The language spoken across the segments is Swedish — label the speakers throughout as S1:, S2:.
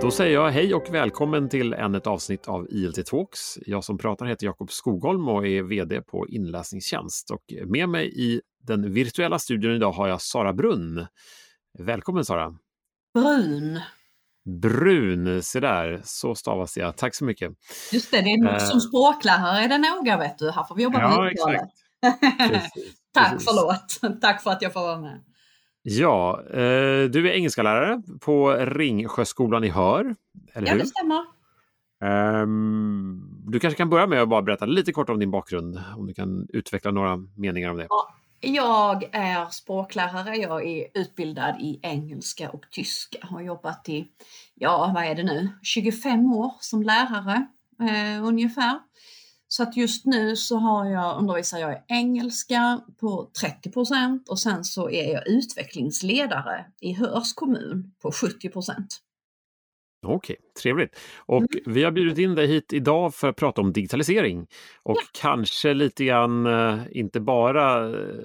S1: Då säger jag hej och välkommen till ännu ett avsnitt av ILT Talks. Jag som pratar heter Jakob Skogholm och är VD på Inläsningstjänst. Och med mig i den virtuella studion idag har jag Sara Brunn. Välkommen Sara!
S2: Brun.
S1: Brun, se där, så stavas jag. Tack så mycket.
S2: Just det, det är uh, som språklärare är det noga vet du. Här får vi jobba
S1: ja, med exakt.
S2: Tack, precis. förlåt. Tack för att jag får vara med.
S1: Ja, eh, du är engelskalärare på Ringsjöskolan i Hör, eller
S2: ja,
S1: hur?
S2: Det stämmer.
S1: Um, du kanske kan börja med att bara berätta lite kort om din bakgrund, om du kan utveckla några meningar om det.
S2: Ja, jag är språklärare, jag är utbildad i engelska och tyska. Har jobbat i, ja vad är det nu, 25 år som lärare eh, ungefär. Så att just nu så har jag, undervisar jag i engelska på 30% och sen så är jag utvecklingsledare i Hörs kommun på 70%
S1: Okej, trevligt. Och mm. vi har bjudit in dig hit idag för att prata om digitalisering. Och ja. kanske lite grann, eh, inte bara eh,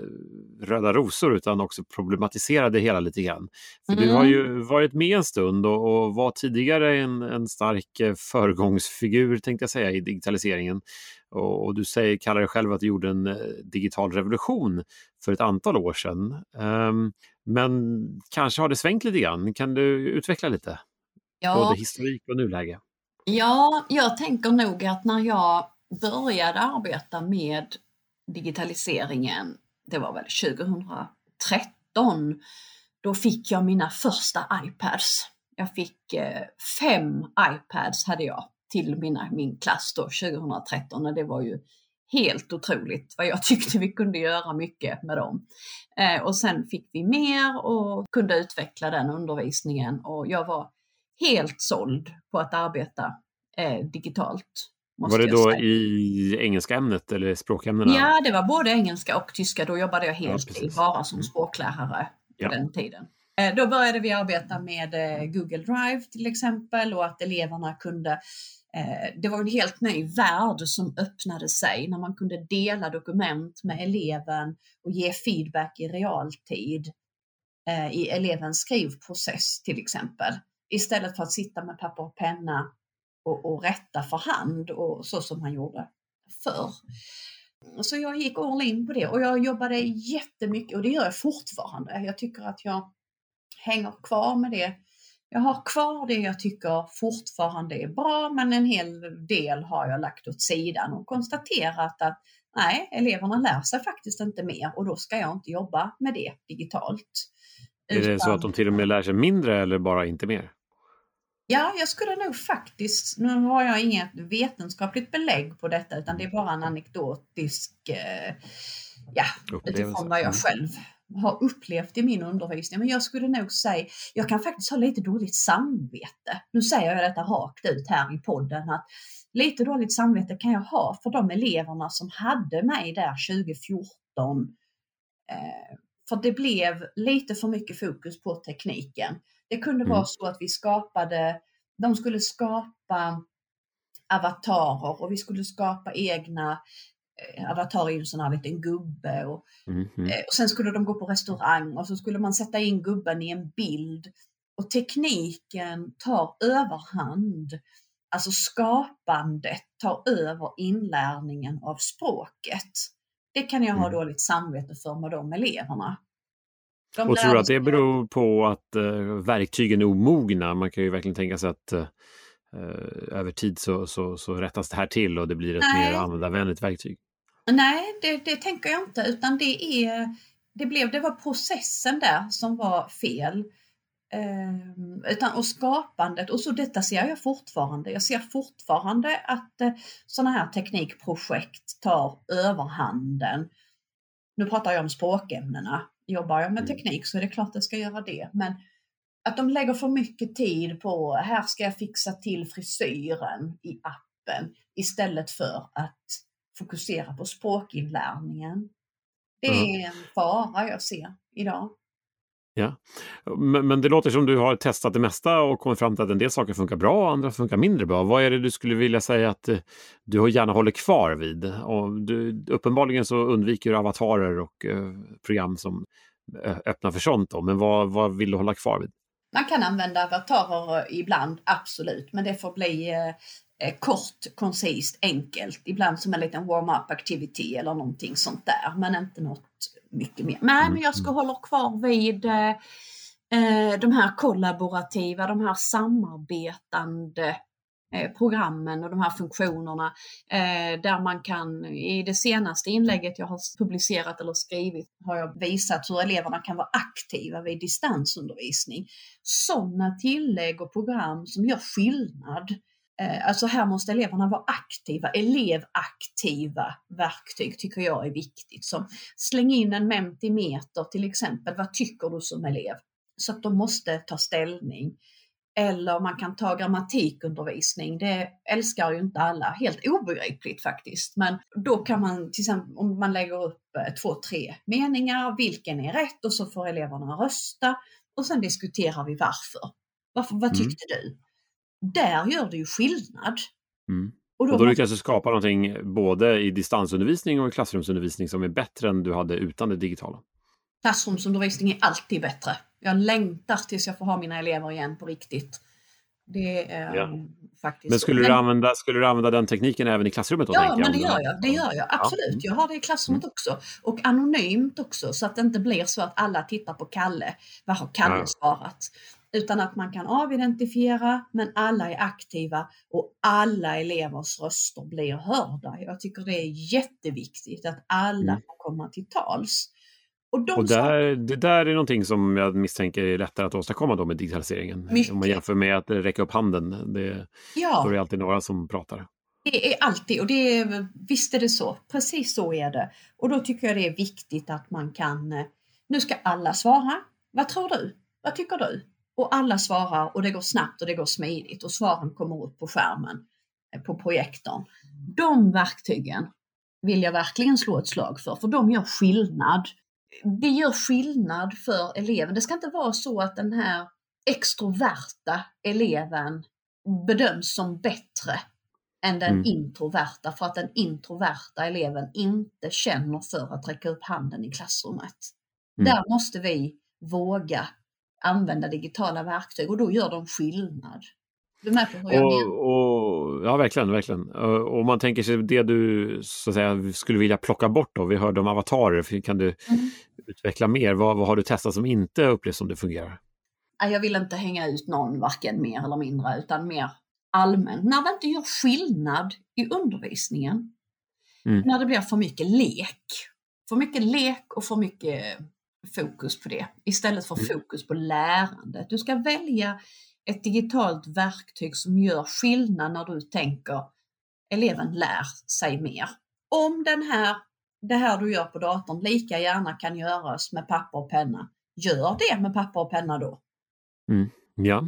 S1: röda rosor, utan också problematisera det hela lite grann. För mm. Du har ju varit med en stund och, och var tidigare en, en stark eh, föregångsfigur, tänkte jag säga, i digitaliseringen. Och, och du säger, kallar dig själv att du gjorde en digital revolution för ett antal år sedan. Um, men kanske har det svängt lite grann. Kan du utveckla lite? Ja. Både historik och nuläge.
S2: Ja, jag tänker nog att när jag började arbeta med digitaliseringen, det var väl 2013, då fick jag mina första iPads. Jag fick eh, fem iPads hade jag till mina, min klass då 2013 och det var ju helt otroligt vad jag tyckte vi kunde göra mycket med dem. Eh, och sen fick vi mer och kunde utveckla den undervisningen och jag var helt såld på att arbeta eh, digitalt.
S1: Var det då i engelska ämnet eller språkämnena?
S2: Ja, det var både engelska och tyska. Då jobbade jag heltid ja, bara som mm. språklärare på ja. den tiden. Eh, då började vi arbeta med eh, Google Drive till exempel och att eleverna kunde eh, det var en helt ny värld som öppnade sig när man kunde dela dokument med eleven och ge feedback i realtid i elevens skrivprocess till exempel. Istället för att sitta med papper och penna och, och rätta för hand och så som han gjorde förr. Så jag gick all in på det och jag jobbade jättemycket och det gör jag fortfarande. Jag tycker att jag hänger kvar med det. Jag har kvar det jag tycker fortfarande är bra men en hel del har jag lagt åt sidan och konstaterat att nej, eleverna lär sig faktiskt inte mer och då ska jag inte jobba med det digitalt.
S1: Är det så att de till och med lär sig mindre eller bara inte mer?
S2: Ja, jag skulle nog faktiskt, nu har jag inget vetenskapligt belägg på detta utan det är bara en anekdotisk, eh, ja, utifrån vad jag mm. själv har upplevt i min undervisning. Men jag skulle nog säga, jag kan faktiskt ha lite dåligt samvete. Nu säger jag detta rakt ut här i podden att lite dåligt samvete kan jag ha för de eleverna som hade mig där 2014. Eh, för det blev lite för mycket fokus på tekniken. Det kunde mm. vara så att vi skapade, de skulle skapa avatarer och vi skulle skapa egna eh, Avatar är ju en sån här liten gubbe och, mm -hmm. och sen skulle de gå på restaurang och så skulle man sätta in gubben i en bild. Och tekniken tar överhand. Alltså skapandet tar över inlärningen av språket. Det kan jag ha mm. dåligt samvete för med de eleverna.
S1: De och tror du att det beror på att uh, verktygen är omogna? Man kan ju verkligen tänka sig att uh, över tid så, så, så rättas det här till och det blir ett Nej. mer användarvänligt verktyg.
S2: Nej, det, det, tänker jag inte, utan det, är, det, blev, det var processen där som var fel. Uh, utan, och skapandet, och så detta ser jag fortfarande. Jag ser fortfarande att uh, sådana här teknikprojekt tar överhanden. Nu pratar jag om språkämnena jobbar jag med mm. teknik så är det klart jag ska göra det. Men att de lägger för mycket tid på, här ska jag fixa till frisyren i appen istället för att fokusera på språkinlärningen. Det är en fara jag ser idag.
S1: Ja, men, men, det låter som du har testat det mesta och kommit fram till att en del saker funkar bra och andra funkar mindre bra. Vad är det du skulle vilja säga att eh, du gärna håller kvar vid? Och du, uppenbarligen så undviker du avatarer och eh, program som eh, öppnar för sånt. Då, men vad, vad vill du hålla kvar vid?
S2: Man kan använda avatarer ibland, absolut, men det får bli eh, eh kort, koncist, enkelt. Ibland som en liten warm-up activity eller någonting sånt där, men inte något mycket mer. Nej, men jag ska mm. hålla kvar vid eh, eh, de här kollaborativa, de här samarbetande Eh, programmen och de här funktionerna eh, där man kan, i det senaste inlägget jag har publicerat eller skrivit har jag visat hur eleverna kan vara aktiva vid distansundervisning. Sådana tillägg och program som gör skillnad. Eh, alltså här måste eleverna vara aktiva, elevaktiva verktyg tycker jag är viktigt. Som släng in en mentimeter till exempel, vad tycker du som elev? Så att de måste ta ställning. Eller man kan ta grammatikundervisning. Det älskar ju inte alla. Helt obegripligt faktiskt. Men då kan man till exempel om man lägger upp eh, två, tre meningar. Vilken är rätt? Och så får eleverna rösta. Och sen diskuterar vi varför. varför vad mm. tyckte mm. du? Där gör det ju skillnad.
S1: Mm. Och då, och då lyckas du skapa någonting både i distansundervisning och i klassrumsundervisning som är bättre än du hade utan det digitala.
S2: Klassrumsundervisning är alltid bättre. Jag längtar tills jag får ha mina elever igen på riktigt. Det är ja. faktiskt
S1: Men skulle. Du använda, skulle du använda den tekniken även i klassrummet? Då,
S2: ja, men det gör jag. Det gör jag absolut. Ja. Jag har det i klassrummet mm. också. Och anonymt också så att det inte blir så att alla tittar på Kalle. Vad har Kalle ja. svarat? Utan att man kan avidentifiera men alla är aktiva och alla elevers röster blir hörda. Jag tycker det är jätteviktigt att alla mm. får komma till tals.
S1: Och, de och där, det där är någonting som jag misstänker är lättare att åstadkomma då med digitaliseringen. Mycket. Om man jämför med att räcka upp handen. Det, ja. Då är det alltid några som pratar.
S2: Det är alltid, och det är, visst är det så. Precis så är det. Och då tycker jag det är viktigt att man kan, eh, nu ska alla svara. Vad tror du? Vad tycker du? Och alla svarar och det går snabbt och det går smidigt och svaren kommer upp på skärmen eh, på projektorn. De verktygen vill jag verkligen slå ett slag för, för de gör skillnad det gör skillnad för eleven. Det ska inte vara så att den här extroverta eleven bedöms som bättre än den mm. introverta för att den introverta eleven inte känner för att räcka upp handen i klassrummet. Mm. Där måste vi våga använda digitala verktyg och då gör de skillnad. Du hur jag och, menar?
S1: Och, ja, verkligen, verkligen. Och om man tänker sig det du så att säga, skulle vilja plocka bort då, vi hörde om avatarer, kan du mm. utveckla mer? Vad, vad har du testat som inte upplevs som det fungerar?
S2: Jag vill inte hänga ut någon, varken mer eller mindre, utan mer allmänt. När det inte gör skillnad i undervisningen. Mm. När det blir för mycket lek. För mycket lek och för mycket fokus på det istället för mm. fokus på lärandet. Du ska välja ett digitalt verktyg som gör skillnad när du tänker eleven lär sig mer. Om den här, det här du gör på datorn lika gärna kan göras med papper och penna, gör det med papper och penna då.
S1: Mm, ja,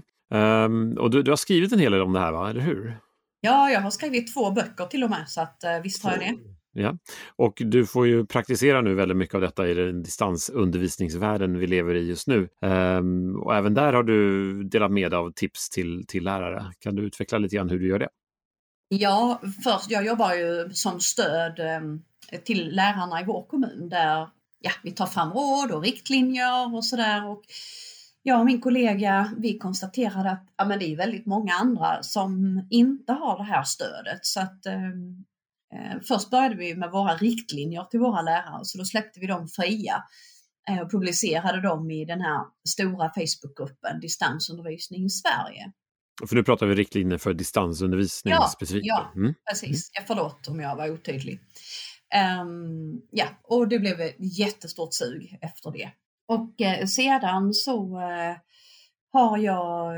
S1: um, och du, du, har skrivit en hel del om det här, va? eller hur?
S2: Ja, jag har skrivit två böcker till och med, så att, uh, visst har jag det.
S1: Ja, och du får ju praktisera nu väldigt mycket av detta i den distansundervisningsvärlden vi lever i just nu. Ehm, och även där har du delat med dig av tips till, till lärare. Kan du utveckla lite grann hur du gör det?
S2: Ja, först, jag jobbar ju som stöd ehm, till lärarna i vår kommun där ja, vi tar fram råd och riktlinjer och sådär. Jag och min kollega, vi konstaterade att ja, men det är väldigt många andra som inte har det här stödet. Så att Eh, först började vi med våra riktlinjer till våra lärare, så då släppte vi dem fria eh, och publicerade dem i den här stora Facebookgruppen Distansundervisning i Sverige.
S1: För nu pratar vi riktlinjer för distansundervisning
S2: ja,
S1: specifikt?
S2: Ja, mm. precis. Ja, förlåt om jag var otydlig. Um, ja, och det blev ett jättestort sug efter det. Och eh, sedan så eh, har jag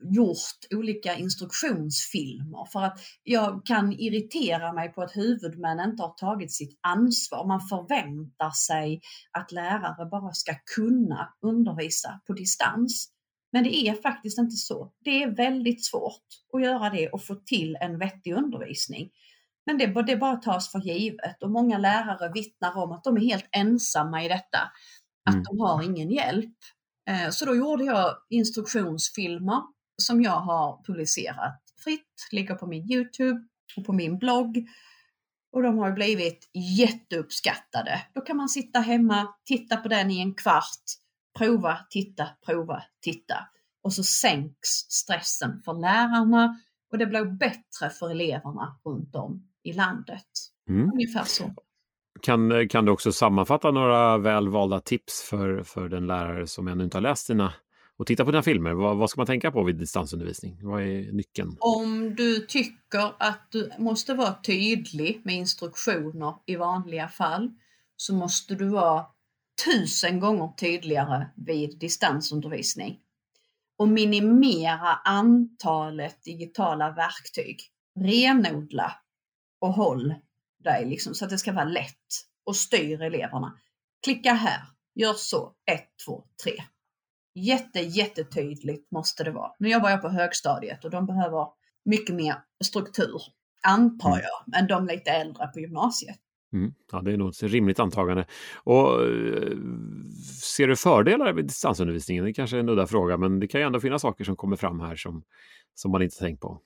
S2: gjort olika instruktionsfilmer för att jag kan irritera mig på att huvudmän inte har tagit sitt ansvar. Man förväntar sig att lärare bara ska kunna undervisa på distans. Men det är faktiskt inte så. Det är väldigt svårt att göra det och få till en vettig undervisning. Men det, det bara tas för givet och många lärare vittnar om att de är helt ensamma i detta. Att mm. de har ingen hjälp. Eh, så då gjorde jag instruktionsfilmer som jag har publicerat fritt, ligger på min Youtube och på min blogg. Och de har blivit jätteuppskattade. Då kan man sitta hemma, titta på den i en kvart, prova, titta, prova, titta. och så sänks stressen för lärarna och det blir bättre för eleverna runt om i landet. Mm. Ungefär så.
S1: Kan, kan du också sammanfatta några välvalda tips för, för den lärare som ännu inte har läst dina och tittar på dina filmer? Vad, vad, ska man tänka på vid distansundervisning? Vad är nyckeln?
S2: Om du tycker att du måste vara tydlig med instruktioner i vanliga fall så måste du vara tusen gånger tydligare vid distansundervisning. Och minimera antalet digitala verktyg. Renodla och håll dig liksom, så att det ska vara lätt och styr eleverna. Klicka här, gör så, 1, 2, 3. Jätte, jättetydligt måste det vara. Nu jobbar jag på högstadiet och de behöver mycket mer struktur, antar mm. jag, än de lite äldre på gymnasiet.
S1: Mm. Ja, det är nog ett rimligt antagande. Och, eh, ser du fördelar med distansundervisningen? Det kanske är en udda fråga, men det kan ju ändå finnas saker som kommer fram här som, som man inte tänkt på.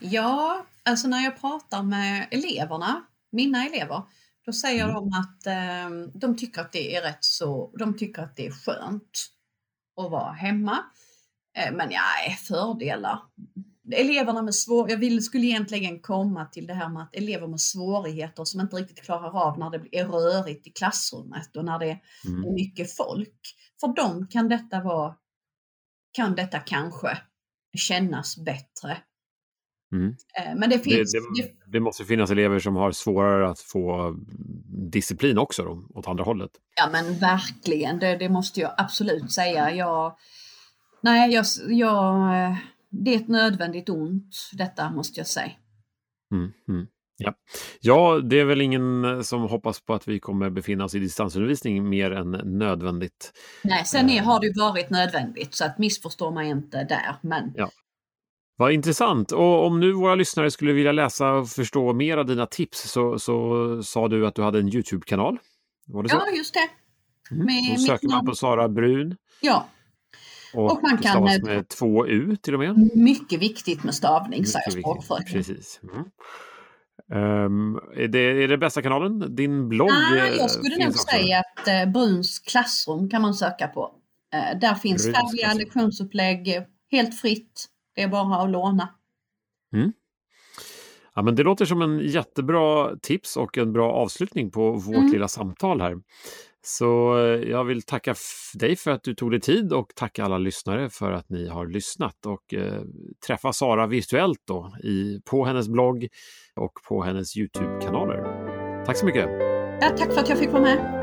S2: Ja, alltså när jag pratar med eleverna, mina elever, då säger mm. de att eh, de tycker att det är rätt så, de tycker att det är skönt att vara hemma. Eh, men ja, fördelar eleverna med svår, jag vill, skulle egentligen komma till det här med att elever med svårigheter som inte riktigt klarar av när det är rörigt i klassrummet och när det är mm. mycket folk. För dem kan detta vara, kan detta kanske kännas bättre. Mm. Eh, men det finns...
S1: Det, det, det, måste finnas elever som har svårare att få disciplin också då, åt andra hållet.
S2: Ja men verkligen, det, det måste jag absolut säga. Jag, nej, jag, jag eh, det är ett nödvändigt ont, detta måste jag säga.
S1: Mm, mm. Ja. ja, det är väl ingen som hoppas på att vi kommer befinna oss i distansundervisning mer än nödvändigt.
S2: Nej, sen är, har det varit nödvändigt så att missförstå mig inte där. Men...
S1: Ja. Vad intressant! Och om nu våra lyssnare skulle vilja läsa och förstå mer av dina tips så, så sa du att du hade en Youtube-kanal?
S2: Ja, just det.
S1: Mm. Med Då söker man på Sara Brun.
S2: Ja,
S1: och, och man kan... med två U till och med.
S2: Mycket viktigt med stavning, säger språkfröken.
S1: Precis. Mm. Um, är, det, är det bästa kanalen? Din blogg?
S2: Ah, jag skulle nog säga att eh, Bruns klassrum kan man söka på. Eh, där finns Bruns färdiga lektionsupplägg helt fritt. Det är bara att låna. Mm.
S1: Ja, men det låter som en jättebra tips och en bra avslutning på vårt mm. lilla samtal här. Så eh, jag vill tacka dig för att du tog dig tid och tacka alla lyssnare för att ni har lyssnat och eh, träffa Sara virtuellt då i, på hennes blogg och på hennes Youtube-kanaler. Tack så mycket!
S2: Ja, tack för att jag fick vara med!